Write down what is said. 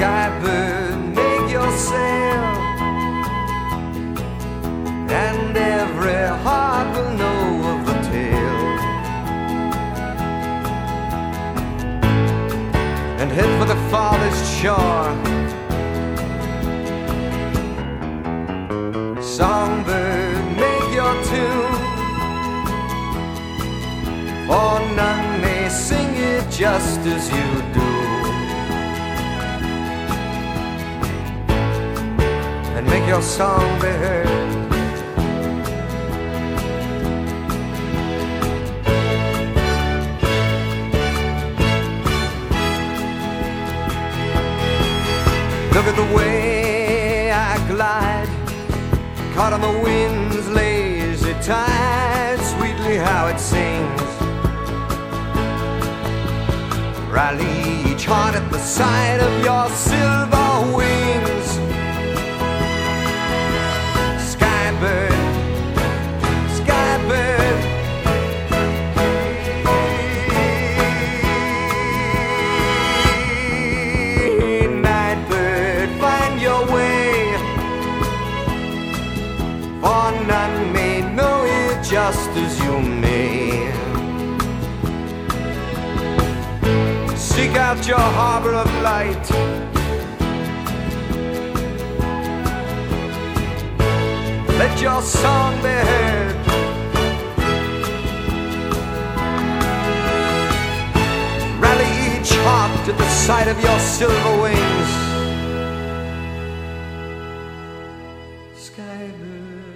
skybird, make your sail, and every heart will know of the tale. And head for the farthest shore. Songbird, make your tune, for none may sing it just as you do. Your song be heard. Look at the way I glide, caught on the wind's lazy tide, sweetly how it sings. Rally each heart at the sight of your silver For none may know it just as you may. Seek out your harbor of light. Let your song be heard. Rally each heart to the sight of your silver wings. Skybird.